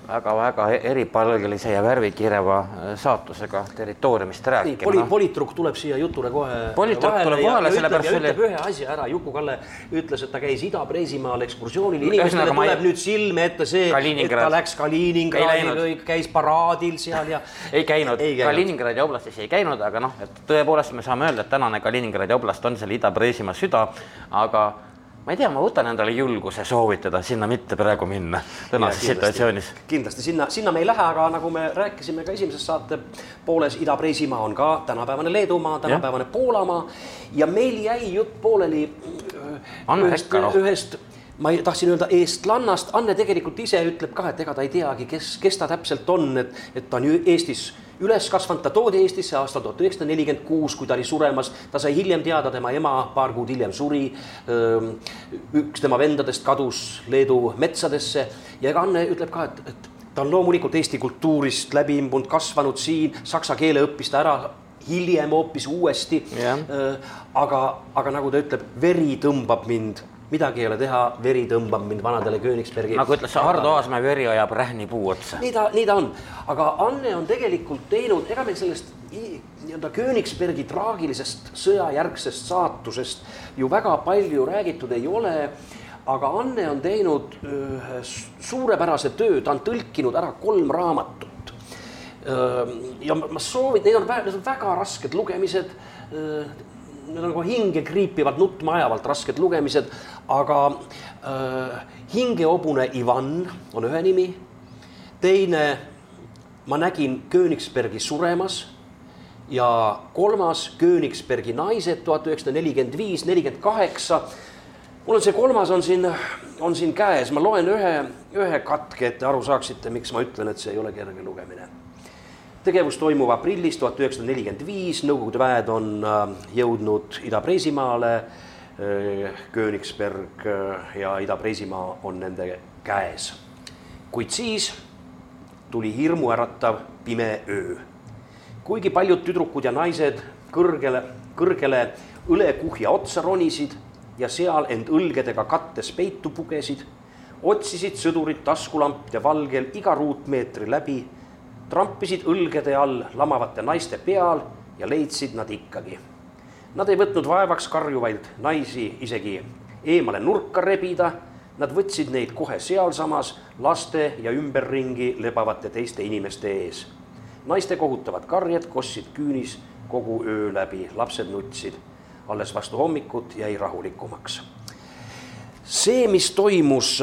väga-väga eripalgelise ja värvikireva äh, saatusega territooriumist rääkima. poli-, politruk tuleb siia jutule kohe politruk tuleb kohale, sellepärast selle ütleb ühe asja ära, Juku-Kalle ütles, et ta käis Ida-Preisimaal ekskursioonil, inimestele tuleb ei... nüüd silme ette see, et ta läks Kaliningradi, käis paraadil seal ja ei käinud, Kaliningradi oblastis ei käinud, aga noh, et tõepoolest me saame öelda, et tänane Kaliningradi oblast on seal Ida-Preisimaa süda, aga ma ei tea, ma võtan endale julguse soovitada sinna mitte praegu minna tänases situatsioonis. kindlasti sinna, sinna me ei lähe, aga nagu me rääkisime ka esimeses saate pooles, Ida-Preisimaa on ka tänapäevane Leedumaa, tänapäevane. Poolamaa ja meil jäi jutt pooleli Anne ühest, ühest ma tahtsin öelda eestlannast, Anne tegelikult ise ütleb ka, et ega ta ei teagi, kes, kes ta täpselt on, et, et ta on ju Eestis üles kasvanud, ta toodi Eestisse aastal tuhat üheksasada nelikümmend kuus, kui ta oli suremas, ta sai hiljem teada, tema ema paar kuud hiljem suri. üks tema vendadest kadus Leedu metsadesse. Ja ega Anne ütleb ka, et, et ta on loomulikult Eesti kultuurist läbi imbunud, kasvanud siin, saksa keele õppis ta ära hiljem hoopis uuesti. aga, aga nagu ta ütleb, veri tõmbab mind midagi ei ole teha, veri tõmbab mind vanadele Königsbergi. nagu ütles Hardo Aasmäe, veri ajab rähnipuu otsa. nii ta, nii ta on, aga Anne on tegelikult teinud, ega meil sellest nii-öelda Königsbergi traagilisest sõjajärgsest saatusest ju väga palju räägitud ei ole. aga Anne on teinud ühe suurepärase töö, ta on tõlkinud ära kolm raamatut. ja ma soovin, need on, need on väga rasked lugemised need on nagu hinge kriipivalt, nutma ajavalt rasked lugemised, aga äh, hingehobune Ivan on ühe nimi. teine, ma nägin Königsbergi suremas. Ja kolmas Königsbergi naised tuhat üheksasada nelikümmend viis, nelikümmend kaheksa. mul on see kolmas on siin, on siin käes, ma loen ühe, ühe katke, et te aru saaksite, miks ma ütlen, et see ei ole kerge lugemine. Tegevus toimub aprillis tuhat üheksasada nelikümmend viis, Nõukogude väed on äh, jõudnud Ida-Preisimaale Königsberg ja Ida-Preisimaa on nende käes. kuid siis tuli hirmuäratav pime öö. kuigi paljud tüdrukud ja naised kõrgele, kõrgele õlekuhja otsa ronisid ja seal end õlgedega kattes peitu pugesid, otsisid sõdurid taskulampide valgel iga ruutmeetri läbi, trampisid õlgede all lamavate naiste peal ja leidsid nad ikkagi. Nad ei võtnud vaevaks karjuvaid naisi isegi eemale nurka rebida, nad võtsid neid kohe sealsamas laste ja ümberringi lebavate teiste inimeste ees. naiste kohutavad karjed kostsid küünis kogu öö läbi, lapsed nutsid alles vastu hommikut jäi rahulikumaks. see, mis toimus,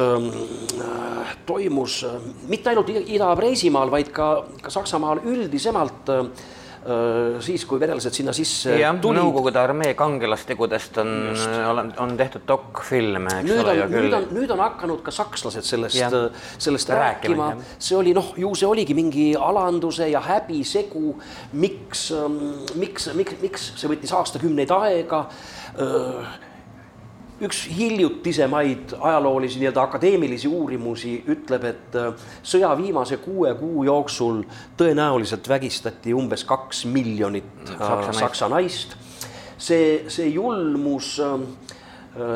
toimus mitte ainult Ida-Preisimaal, vaid ka, ka Saksamaal üldisemalt siis, kui venelased sinna sisse jah, tulid. Nõukogude armee kangelastegudest on, on, on tehtud dokfilme, nüüd ole on, nüüd on, nüüd on hakanud ka sakslased sellest Jah., sellest Rääkima, rääkima, see oli noh, ju see oligi mingi alanduse ja häbi segu, miks, miks, miks, miks see võttis aastakümneid aega üks hiljutisemaid ajaloolisi nii-öelda akadeemilisi uurimusi ütleb, et äh, sõja viimase kuue kuu jooksul tõenäoliselt vägistati umbes kaks miljonit äh, Saksa naist. saksa naist. see, see julmus,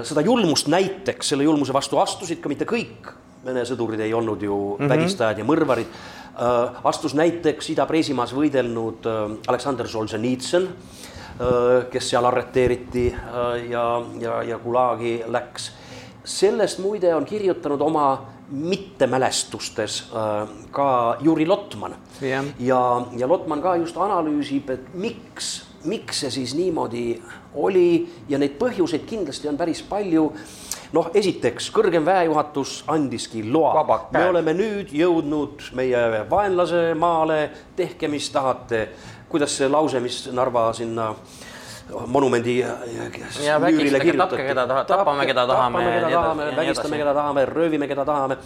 seda julmust näiteks, selle julmuse vastu astusid ka mitte kõik Vene sõdurid ei olnud ju mm -hmm. vägistajad ja mõrvarid. astus näiteks Ida-Preisimaas võidelnud äh, Aleksander Solženitsõn kes seal arreteeriti äh, ja, ja, ja Gulagi läks. sellest muide on kirjutanud oma mittemälestustes äh, ka Juri Lotman Jah. ja, ja Lotman ka just analüüsib, et miks, miks see siis niimoodi oli ja neid põhjuseid kindlasti on päris palju. noh, esiteks kõrgem väejuhatus andiski loa, me oleme nüüd jõudnud meie vaenlase maale, tehke, mis tahate. Kuidas see lause, mis Narva sinna monumendi tapke, keda taha- tapame, keda tahame tapame, keda tahame, vägistame, keda tahame, röövime, keda tahame.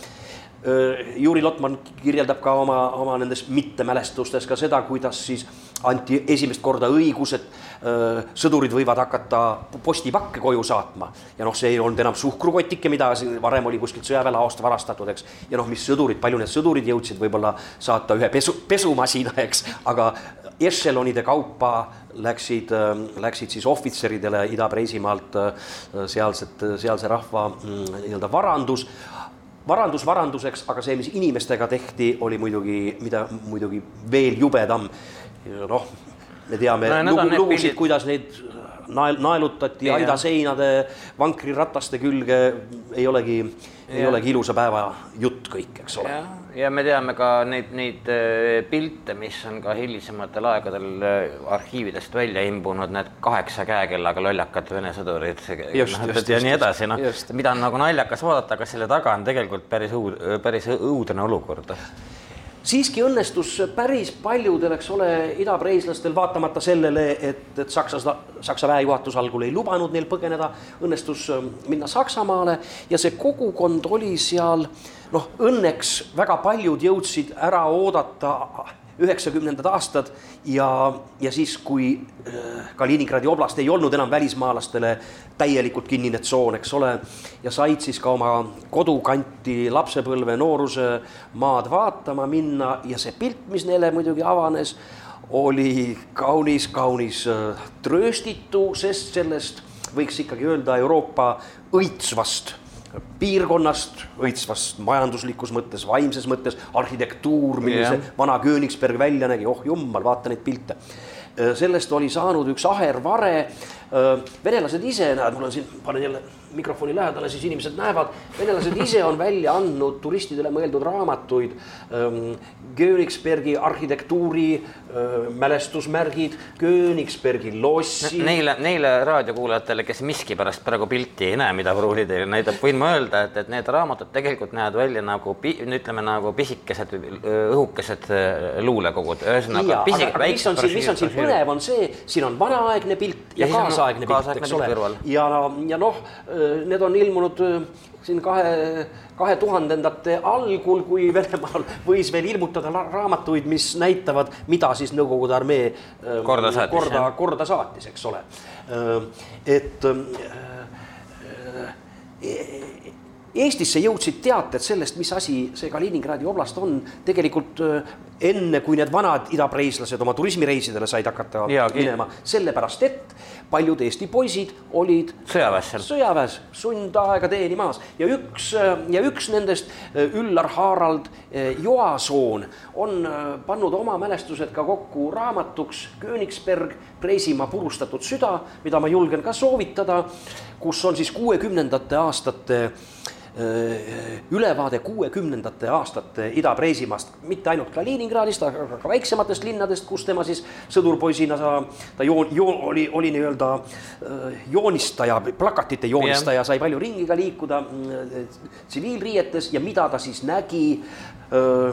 Juri Lotman kirjeldab ka oma, oma nendes mittemälestustes ka seda, kuidas siis anti esimest korda õigus, et öö, sõdurid võivad hakata postipakke koju saatma. ja noh, see ei olnud enam suhkrukotike, mida varem oli kuskilt sõjaväelaost varastatud, eks. ja noh, mis sõdurid, palju need sõdurid jõudsid võib-olla saata ühe pesu, pesumasina, eks, aga ešelonide kaupa läksid, läksid siis ohvitseridele Ida-Preisimaalt öö, sealset, sealse rahva mm, nii-öelda varandus varandus varanduseks, aga see, mis inimestega tehti, oli muidugi, mida muidugi veel jubedam. noh, me teame No lugu, lugusid, kuidas neid nael, naelutati Jah. aidaseinade, vankrirattaste külge, ei olegi, ei Jah. olegi ilusa päeva jutt kõik, eks ole. jah, ja me teame ka neid, neid äh, pilte, mis on ka hilisematel aegadel äh, arhiividest välja imbunud, need kaheksa käekellaga lollakad Vene sõdurid Just, noh, just, ja just, nii edasi, noh just., mida on nagu naljakas vaadata, aga selle taga on tegelikult päris õud-, päris õudne olukord. Siiski õnnestus päris paljudel, eks ole, idapreislastel, vaatamata sellele, et, et Saksa, Saksa väejuhatus algul ei lubanud neil põgeneda, õnnestus ähm, minna Saksamaale ja see kogukond oli seal, noh, õnneks väga paljud jõudsid ära oodata üheksakümnendad aastad ja, ja siis, kui äh, Kaliningradi oblast ei olnud enam välismaalastele täielikult kinnine tsoon, eks ole, ja said siis ka oma kodukanti lapsepõlve, nooruse maad vaatama minna ja see pilt, mis neile muidugi avanes, oli kaunis, kaunis äh, trööstitu, sest sellest võiks ikkagi öelda Euroopa õitsvast piirkonnast, õitsvast majanduslikus mõttes, vaimses mõttes, arhitektuur, milline Jah. see vana Königsberg välja nägi, oh jummal, vaata neid pilte. sellest oli saanud üks ahervare. venelased ise, näed, mul on siin, panen jälle mikrofoni lähedale, siis inimesed näevad, venelased ise on välja andnud turistidele mõeldud raamatuid. Königsbergi arhitektuuri mälestusmärgid, Königsbergi lossi. Neile, neile raadiokuulajatele, kes miskipärast praegu pilti ei näe, mida Pruuli teile näitab, võin ma öelda, et, et need raamatud tegelikult näevad välja nagu ütleme nagu pisikesed õhukesed luulekogud, ühesõnaga pisik- aga, aga mis on siin, mis on siin põnev on see, siin on vanaaegne pilt ja, Ja on kaasaegne pilt, kaasaegne eks ole. ja, ja noh, need on ilmunud siin kahe, kahe tuhandendate algul, kui Venemaal võis veel ilmutada raamatuid, mis näitavad, mida siis Nõukogude armee öö, Korda saatis, korda, korda saatis, eks ole. et öö, Eestisse jõudsid teated sellest, mis asi see Kaliningradi oblast on, tegelikult öö, enne, kui need vanad idapreislased oma turismireisidele said hakata ki- minema, sellepärast et paljud Eesti poisid olid Sõjaväes. sõjaväes sundaega teenimas ja üks ja üks nendest, Üllar Harald eh, Joasoon on eh, pannud oma mälestused ka kokku raamatuks Königsberg, Preisimaa purustatud süda, mida ma julgen ka soovitada, kus on siis kuuekümnendate aastate ülevaade kuuekümnendate aastate Ida-Preisimaast, mitte ainult Kaliningradist, aga ka- väiksematest linnadest, kus tema siis sõdurpoisina sa, ta joon, joon, oli, oli nii-öelda äh, joonistaja, plakatite joonistaja, sai palju ringi ka liikuda mm, tsiviilriietes ja mida ta siis nägi,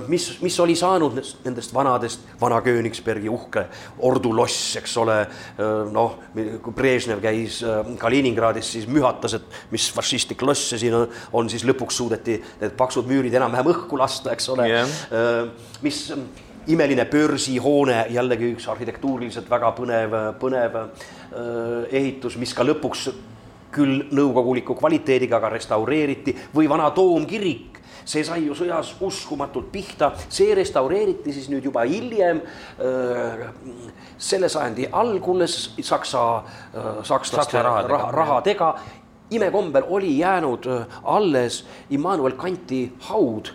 mis, mis oli saanud nendest- vanadest, vana Königsbergi uhke orduloss, eks ole, noh, kui Brežnev käis Kaliningradis, siis mühatas, et mis fašistlik loss see siin on, on, siis lõpuks suudeti need paksud müürid enam-vähem õhku lasta, eks ole. Äh, mis imeline börsihoone, jällegi üks arhitektuuriliselt väga põnev, põnev ehitus, mis ka lõpuks küll nõukoguliku kvaliteediga aga restaureeriti või vana toomkirik, see sai ju sõjas uskumatult pihta, see restaureeriti siis nüüd juba hiljem äh, selle sajandi algules Saksa, sakslaste Saksa rahadega. raha, rahadega imekombel oli jäänud äh, alles Immanuel Kanti haud,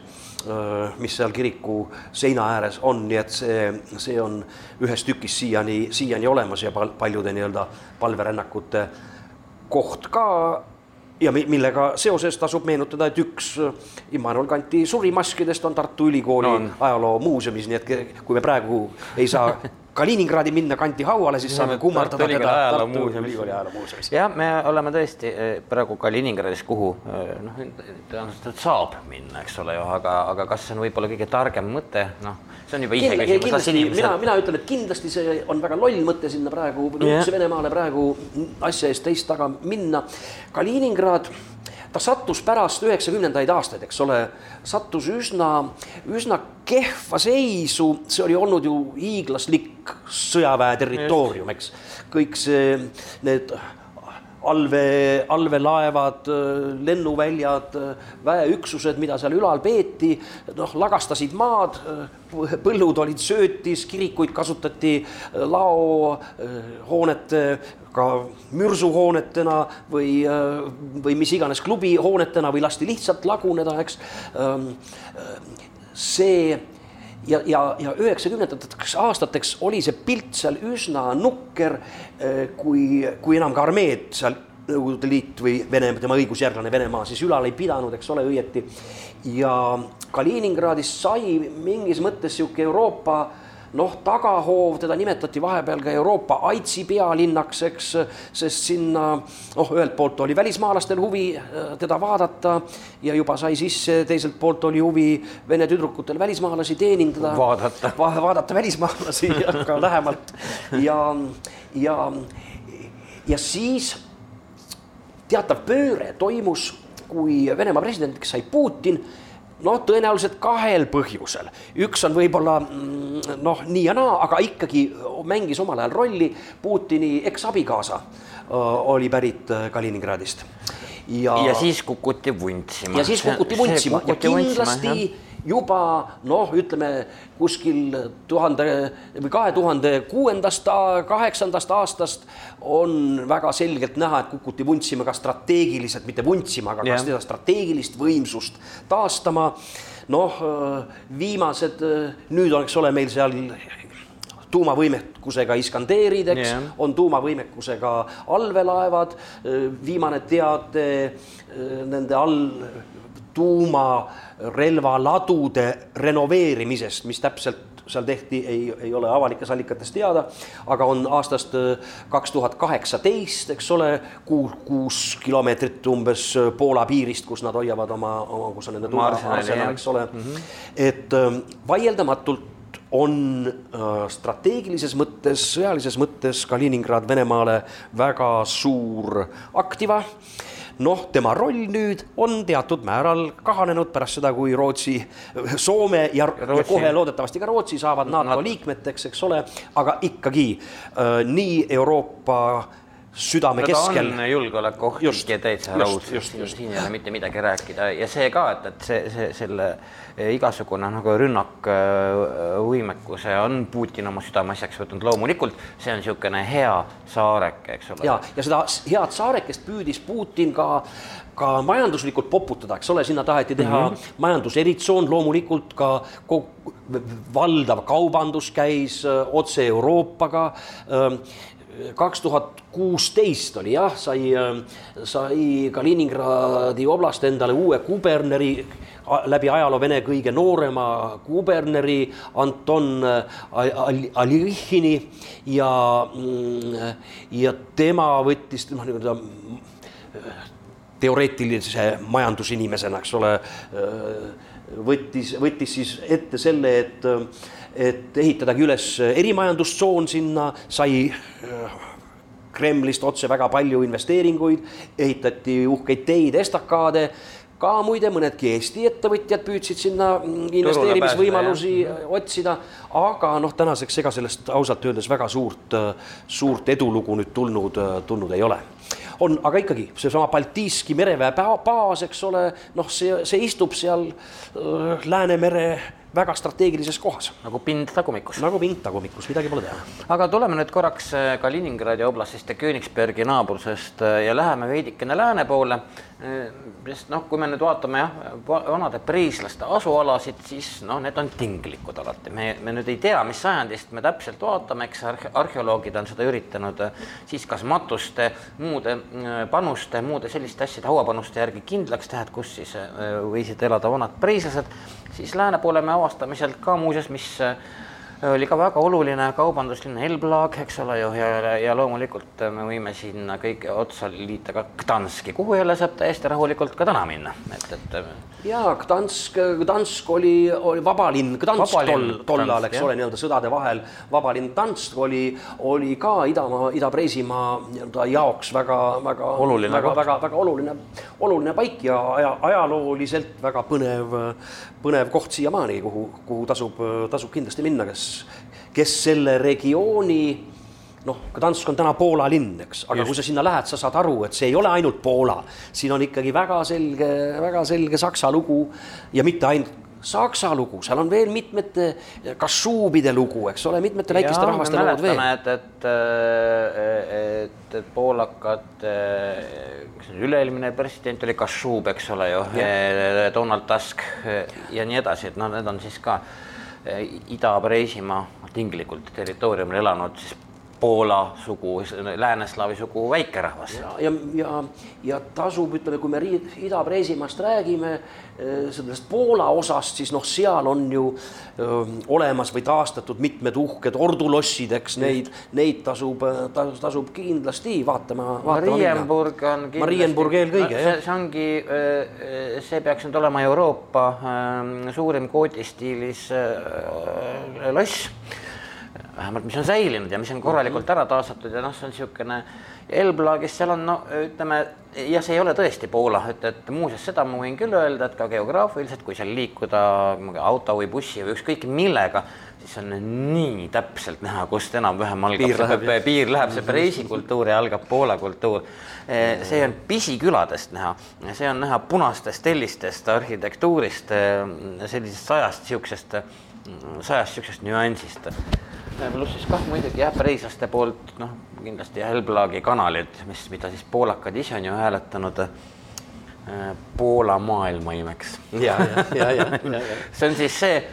mis seal kiriku seina ääres on, nii et see, see on ühes tükis siiani, siiani olemas ja pal- paljude nii-öelda palverännakute koht ka ja mi- millega seoses tasub meenutada, et üks äh, Immanuel Kanti surimaskidest on Tartu Ülikooli On. ajaloomuuseumis, nii et kui me praegu ei saa Kaliningradi minna Kanti hauale, siis saame kummardada teda Tartu. Ülikooli ajaloomuuseumis. jah, me oleme tõesti eh, praegu Kaliningradis, kuhu eh, noh, tõenäoliselt saab minna, eks ole ju, aga, aga kas see on võib-olla kõige targem mõte, noh, see on juba ise küsimus, mina, mina ütlen, et kindlasti see on väga loll mõte sinna praegu, üldse Venemaale praegu asja eest teist taga minna. Kaliningrad, ta sattus pärast üheksakümnendaid aastaid, eks ole, sattus üsna, üsna kehva seisu, see oli olnud ju hiiglaslik sõjaväe territoorium, eks. kõik see, need allvee, allveelaevad, lennuväljad, väeüksused, mida seal ülal peeti, noh, lagastasid maad, põllud olid söötis, kirikuid kasutati laohoonete, ka mürsuhoonetena või, või mis iganes klubihoonetena või lasti lihtsalt laguneda, eks. see ja, ja, ja üheksakümnendateks aastateks oli see pilt seal üsna nukker, kui, kui enam ka armeed seal Nõukogude Liit või Venemaa, tema õigusjärglane Venemaa siis ülal ei pidanud, eks ole, õieti. ja Kaliningradist sai mingis mõttes sihuke Euroopa noh, tagahoov, teda nimetati vahepeal ka Euroopa AIDSi pealinnaks, eks, sest sinna noh, ühelt poolt oli välismaalastel huvi äh, teda vaadata ja juba sai sisse, teiselt poolt oli huvi vene tüdrukutel välismaalasi teenindada. Vaadata. Va vaadata välismaalasi ka lähemalt ja, ja, ja siis teatav pööre toimus, kui Venemaa presidendiks sai Putin noh, tõenäoliselt kahel põhjusel, üks on võib-olla mm, noh, nii ja naa, aga ikkagi mängis omal ajal rolli Putini eksabikaasa oli pärit öö, Kaliningradist. ja, ja siis kukuti vuntsima. ja siis kukuti vuntsima ja kindlasti juba noh, ütleme kuskil tuhande või kahe tuhande kuuendast, kaheksandast aastast on väga selgelt näha, et kukuti vuntsima ka strateegiliselt, mitte vuntsima, aga ka Jah. seda strateegilist võimsust taastama. noh, viimased, nüüd eks ole, meil seal tuumavõimekusega Iskanderid, eks Jah. on tuumavõimekusega allveelaevad, viimane teade nende all tuumarelvaladude renoveerimisest, mis täpselt seal tehti, ei, ei ole avalikes allikates teada, aga on aastast kaks tuhat kaheksateist, eks ole, kuus, kuus kilomeetrit umbes Poola piirist, kus nad hoiavad oma, oma, kus on nende tuumaarsenal, eks ole mm. -hmm. et ähm, vaieldamatult on äh, strateegilises mõttes, sõjalises mõttes Kaliningrad Venemaale väga suur aktiva noh, tema roll nüüd on teatud määral kahanenud pärast seda, kui Rootsi, Soome ja, Rootsi. ja kohe loodetavasti ka Rootsi saavad NATO liikmeteks, eks ole, aga ikkagi äh, nii Euroopa südame no, keskel. julgeolekuoht ja täitsa raud, siin ei ole mitte midagi rääkida ja see ka, et, et see, see, selle eh, igasugune nagu rünnakvõimekuse on Putin oma südameasjaks võtnud, loomulikult see on niisugune hea saareke, eks ole. ja, ja seda head saarekest püüdis Putin ka ka majanduslikult poputada, eks ole, sinna taheti teha mm -hmm. majanduseritsoon, loomulikult ka valdav kaubandus käis öö, eh, otse Euroopaga kaks tuhat kuusteist oli jah, sai, sai Kaliningradi oblast endale uue kuberneri läbi ajaloo Vene kõige noorema kuberneri Anton Alihini ja, ja tema võttis noh, nii-öelda teoreetilise majandusinimesena, eks ole, võttis, võttis siis ette selle, et et ehitadagi üles erimajandustsoon sinna, sai äh, Kremlist otse väga palju investeeringuid, ehitati uhkeid teid, estakaade, ka muide mõnedki Eesti ettevõtjad püüdsid sinna mm, investeerimisvõimalusi otsida, aga noh, tänaseks ega sellest ausalt öeldes väga suurt, suurt edulugu nüüd tulnud, tulnud ei ole. On, aga ikkagi seesama Baltiiski mereväe baas, eks ole, noh, see, see istub seal Läänemere väga strateegilises kohas. nagu pind tagumikus. nagu pind tagumikus, midagi pole teha. aga tuleme nüüd korraks äh, Kaliningradi oblastist ja Königsbergi naabrusest äh, ja läheme veidikene lääne poole. Äh, sest noh, kui me nüüd vaatame jah, vanade priislaste asualasid, siis noh, need on tinglikud alati, me, me nüüd ei tea, mis sajandist me täpselt vaatame, eks arheoloogid on seda üritanud siis kas matuste, muude panuste, muude selliste asjade, hauapanuste järgi kindlaks teha, et kus siis võisid elada vanad priislased siis lääne poole me avastame sealt ka muuseas, mis oli ka väga oluline kaubanduslinna Elblag, eks ole ju, ja, ja loomulikult me võime sinna kõige otsa liita ka Gdanski, kuhu jälle saab täiesti rahulikult ka täna minna, et, et. ja Gdansk, Gdansk oli, oli vabalinn, Gdansk vaba tol, tollal, eks ole, nii-öelda sõdade vahel, vabalinn Gdansk oli, oli ka Idamaa, Ida-Preisimaa nii-öelda jaoks väga, väga oluline väga, väga, väga oluline, oluline paik ja aja, ajalooliselt väga põnev, põnev koht siiamaani, kuhu, kuhu tasub, tasub kindlasti minna, kes kes selle regiooni noh, Gdansk on täna Poola linn, eks, aga Just. kui sa sinna lähed, sa saad aru, et see ei ole ainult Poola, siin on ikkagi väga selge, väga selge Saksa lugu ja mitte ainult Saksa lugu, seal on veel mitmete kašuubide lugu, eks ole, mitmete väikeste rahvaste lood veel. et, et, et, et poolakad, üle-eelmine president oli Kašuub, eks ole ju, Donald Tusk ja nii edasi, et noh, need on siis ka Ida-Preisimaa tinglikult territooriumil elanud siis Poola sugu, lääneslaavi sugu väikerahvas. ja, ja, ja, ja tasub, ütleme, kui me Ida-Preisimaast räägime, eh, sellest Poola osast, siis noh, seal on ju öö, eh, olemas või taastatud mitmed uhked ordulossid, eks neid, neid tasub, tasub, tasub kindlasti vaatama, vaatama. Marienburg on kindlasti. Marienburg eelkõige no,, jah. see ongi, eh, see peaks nüüd olema Euroopa suurim koodistiilis loss vähemalt mis on säilinud ja mis on korralikult ära taastatud ja noh, see on niisugune Elblagis, seal on no ütleme, ja see ei ole tõesti Poola, et, et muuseas seda ma võin küll öelda, et ka geograafiliselt, kui seal liikuda auto või bussi või ükskõik millega, siis on nii täpselt näha, kust enam-vähem algab piir läheb, see, piir läheb, see Preisi kultuur ja algab Poola kultuur. Eh, see on pisiküladest näha, see on näha punastest tellistest, arhitektuurist, eh, sellisest sajast niisugusest, sajast niisugusest nüansist pluss siis kah muidugi jah, preislaste poolt noh, kindlasti Helblagi kanalid, mis, mida siis poolakad ise on ju hääletanud äh, Poola maailmaimeks. ja, ja, ja, ja, ja, ja. see on siis see,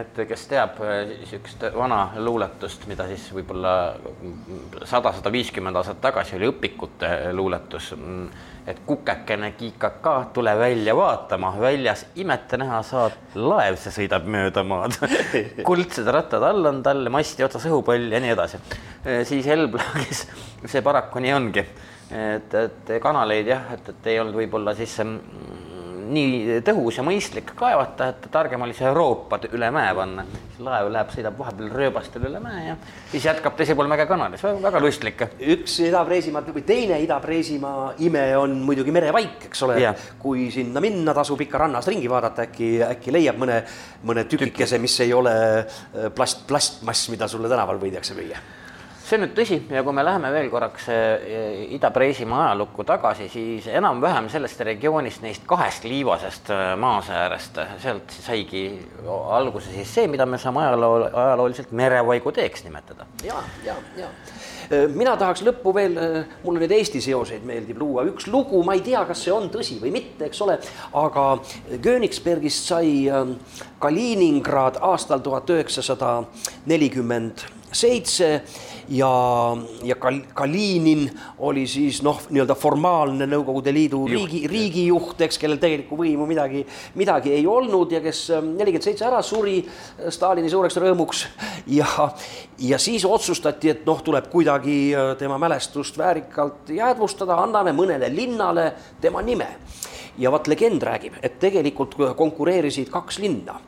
et kes teab niisugust äh, vana luuletust, mida siis võib-olla sada, sada viiskümmend aastat tagasi oli õpikute luuletus mm, et kukekene kiikaka, tule välja vaatama, väljas imete näha saad, laev, see sõidab mööda maad kuldsed rattad all on tal, masti otsas õhupall ja nii edasi. siis Helblagis see paraku nii ongi, et, et kanaleid jah, et, et ei olnud võib-olla siis mm, nii tõhus ja mõistlik kaevata, et targem oli see Euroopa üle mäe panna. laev läheb, sõidab vahepeal rööbastel üle mäe ja siis jätkab teisel pool mäge kanalis, väga lustlik. üks Ida-Preisimaa või teine Ida-Preisimaa ime on muidugi merevaik, eks ole. kui sinna minna, tasub ikka rannas ringi vaadata, äkki, äkki leiab mõne, mõne tükikese, mis ei ole äh, plast, plastmass, mida sulle tänaval võidakse müüa see on nüüd tõsi ja kui me läheme veel korraks eh, Ida-Preisimaa ajalukku tagasi, siis enam-vähem sellest regioonist, neist kahest liivasest eh, maasäärest, sealt saigi alguse siis see, mida me saame ajaloo, ajalooliselt merevaigu teeks nimetada. ja, ja, ja eh, mina tahaks lõppu veel, mulle nüüd Eesti seoseid meeldib luua, üks lugu, ma ei tea, kas see on tõsi või mitte, eks ole, aga Königsbergist sai Kaliningrad aastal tuhat üheksasada nelikümmend seitse ja, ja Kal-, Kalinin oli siis noh, nii-öelda formaalne Nõukogude Liidu Juht. riigi, riigijuht, eks, kellel tegelikku võimu midagi, midagi ei olnud ja kes ähm, nelikümmend seitse ära suri äh, Stalini suureks rõõmuks. Ja, ja siis otsustati, et noh, tuleb kuidagi äh, tema mälestust väärikalt jäädvustada, anname mõnele linnale tema nime. Ja vot legend räägib, et tegelikult konkureerisid kaks linna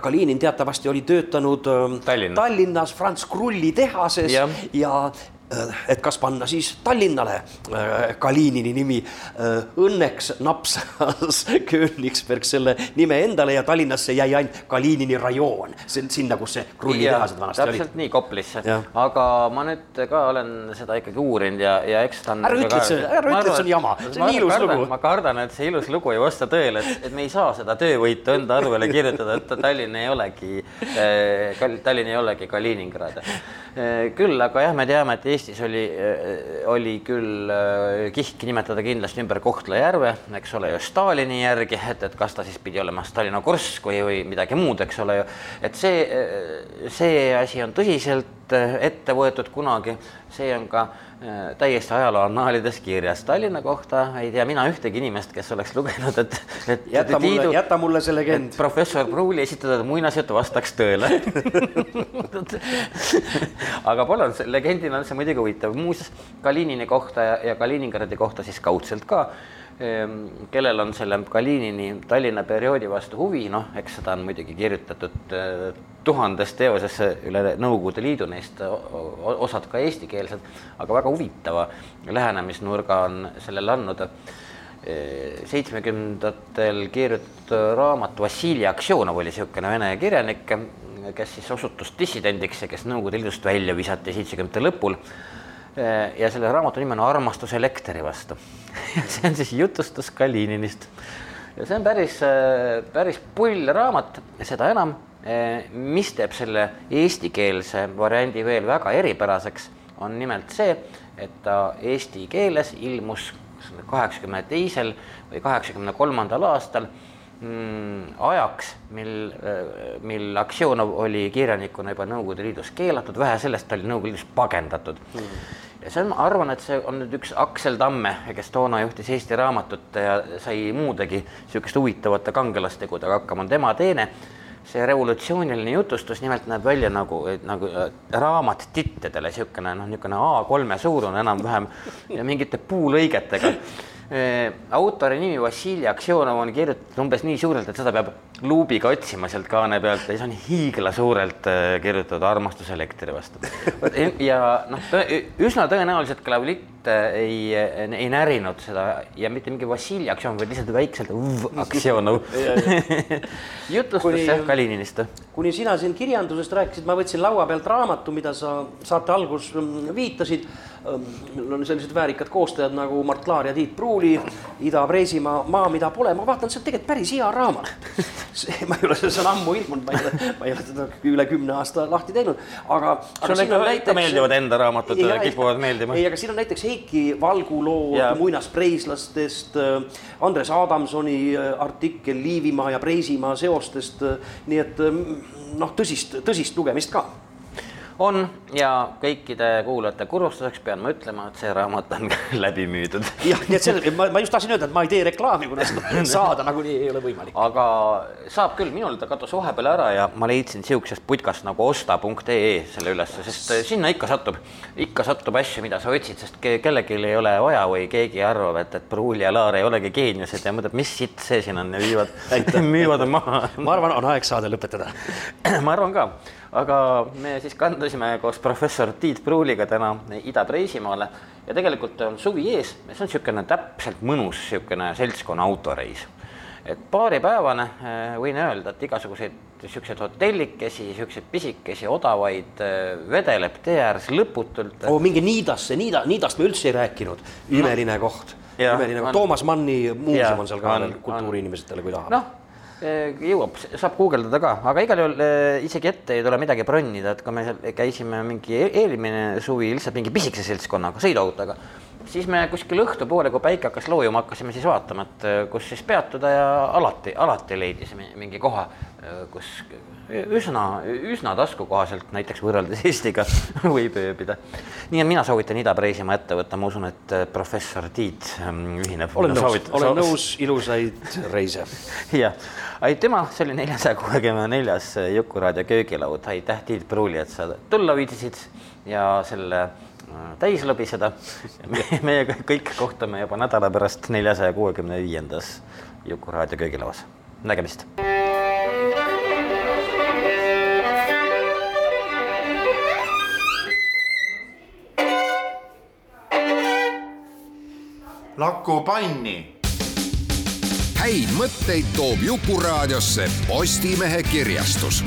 Kalinin teatavasti oli töötanud ähm, Tallinnas, Tallinnas Franz Krulli tehases ja, ja Äh, et kas panna siis Tallinnale äh, Kalinini nimi. Äh, õnneks napsas Königsberg selle nime endale ja Tallinnasse jäi ainult Kalinini rajoon, sinna, kus see krullitehased vanasti olid. täpselt nii, Koplisse, aga ma nüüd ka olen seda ikkagi uurinud ja, ja eks ta on. ära ütle, et see, ära ütle, et see on jama, see on ilus kardan, lugu. ma kardan, et see ilus lugu ei vasta tõele, et, et me ei saa seda töövõitu enda arvele kirjutada, et Tallinn ei olegi äh,, Tallinn ei olegi Kaliningrad. Küll aga jah, me teame, et Eestis oli, äh, oli küll äh, kihk nimetada kindlasti ümber Kohtla-Järve, eks ole ju Stalini järgi, et, et kas ta siis pidi olema Stalinogorsk või, või midagi muud, eks ole ju. et see, äh, see asi on tõsiselt ette võetud kunagi, see on ka täiesti ajaloo annaalides kirjas. Tallinna kohta ei tea mina ühtegi inimest, kes oleks lugenud, et, et jäta mulle, jäta mulle see legend. professor Pruuli esitatud muinasjutt vastaks tõele aga palun, legendina on see muidugi huvitav, muuseas Kalinini kohta ja, ja Kaliningradi kohta siis kaudselt ka kellel on selle Kalinini Tallinna perioodi vastu huvi, noh, eks seda on muidugi kirjutatud eh, tuhandes teoses üle Nõukogude Liidu, neist osad ka eestikeelsed, aga väga huvitava lähenemisnurga on sellele andnud eh, seitsmekümnendatel kirjutatud raamat Vassili Aksjonov oli niisugune vene kirjanik, kes siis osutus dissidendiks ja kes Nõukogude Liidust välja visati seitsmekümnendate lõpul. Ja selle raamatu nimi on Armastus elektri vastu see on siis jutustus Kalininist. ja see on päris, päris pull raamat, seda enam, mis teeb selle eestikeelse variandi veel väga eripäraseks, on nimelt see, et ta eesti keeles ilmus kaheksakümne teisel või kaheksakümne kolmandal aastal ajaks, mil, äh, mil Aksjonov oli kirjanikuna juba Nõukogude Liidus keelatud, vähe sellest oli Nõukogude Liidus pagendatud. Mm. ja see on, ma arvan, et see on nüüd üks Aksel Tamme, kes toona juhtis Eesti Raamatut ja sai muudegi niisuguste huvitavate kangelastegudega hakkama, on tema teene. See revolutsiooniline jutustus nimelt näeb välja nagu, nagu äh, raamat tittedele, niisugune noh, niisugune A3-e suurune enam-vähem ja mingite puulõigetega autori nimi Vassili Aksjonov on kirjutatud umbes nii suurelt, et seda peab luubiga otsima sealt kaane pealt ja see on hiiglasuurelt äh, kirjutatud armastus elektri vastu. ja noh, üsna tõenäoliselt Klavlitt äh, ei, ei närinud seda ja mitte mingi Vassili Aksjonov, vaid lihtsalt väikselt Aksjonov jutustus jah Kalininist. kuni sina siin kirjandusest rääkisid, ma võtsin laua pealt raamatu, mida sa saate alguses mm, viitasid mul on sellised väärikad koostajad nagu Mart Laar ja Tiit Pruuli, Ida-Preisimaa Maa, mida pole, ma vaatan, see on tegelikult päris hea raamat. ma ei ole, see on ammu ilmunud, ma ei ole, ma ei ole teda üle kümne aasta lahti teinud, aga. sulle ikka näiteks... meeldivad enda raamatud, kipuvad meeldima. ei, aga siin on näiteks Heiki Valgu lood muinaspreislastest, Andres Adamsoni artikkel Liivimaa ja Preisimaa seostest, nii et noh, tõsist, tõsist lugemist ka on ja kõikide kuulajate kurvastuseks pean ma ütlema, et see raamat on läbi müüdud. jah, nii et selle, ma, ma just tahtsin öelda, et ma ei tee reklaami, kuna seda saada nagunii ei ole võimalik. aga saab küll, minul ta kadus vahepeal ära ja ma leidsin sihukesest putkast nagu osta.ee selle ülesse, sest sinna ikka satub, ikka satub asju, mida sa otsid, sest kellelgi ei ole vaja või keegi arvab, et, et Pruul ja Laar ei olegi geeniused ja mõtleb, mis sitt see siin on ja viivad, müüvad maha. ma arvan, on aeg saade lõpetada ma arvan ka, aga me siis kandusime koos professor Tiit Pruuliga täna Ida-Preisimaale ja tegelikult on suvi ees ja see on niisugune täpselt mõnus niisugune seltskonna autoreis. et paaripäevane eh, võin öelda, et igasuguseid niisuguseid hotellikesi, niisuguseid pisikesi, odavaid eh, vedeleb tee ääres lõputult oh,. minge Niidasse, Niida, Niidast me üldse ei rääkinud, imeline no. koht. imeline koht, Toomas Manni muuseum on seal ka veel kultuuriinimestele, kui tahab. noh jõuab, saab guugeldada ka, aga igal juhul eh, isegi ette ei tule midagi bronnida, et kui me seal käisime mingi e-, eelmine suvi lihtsalt mingi pisikese seltskonnaga, sõiduautoga, siis me kuskil õhtupoole, kui päike hakkas loojuma, hakkasime siis vaatama, et eh, kus siis peatuda ja alati, alati leidisime mingi koha, kus üsna, üsna taskukohaselt näiteks võrreldes Eestiga võib ööbida. nii et mina soovitan Ida-Preisimaa ette võtta, ma usun, et professor Tiit mm, ühineb. olen nõus, olen nõus, ilusaid reise. jah aitüma, see oli neljasaja kuuekümne neljas Jukuraadio köögilaud, aitäh, Tiit Pruuli, et sa tulla viitsisid ja selle äh, täis lõbiseda. meie kõik kohtume juba nädala pärast neljasaja kuuekümne viiendas Jukuraadio köögilauas. nägemist. Laku panni häid mõtteid toob Jukuraadiosse Postimehe kirjastus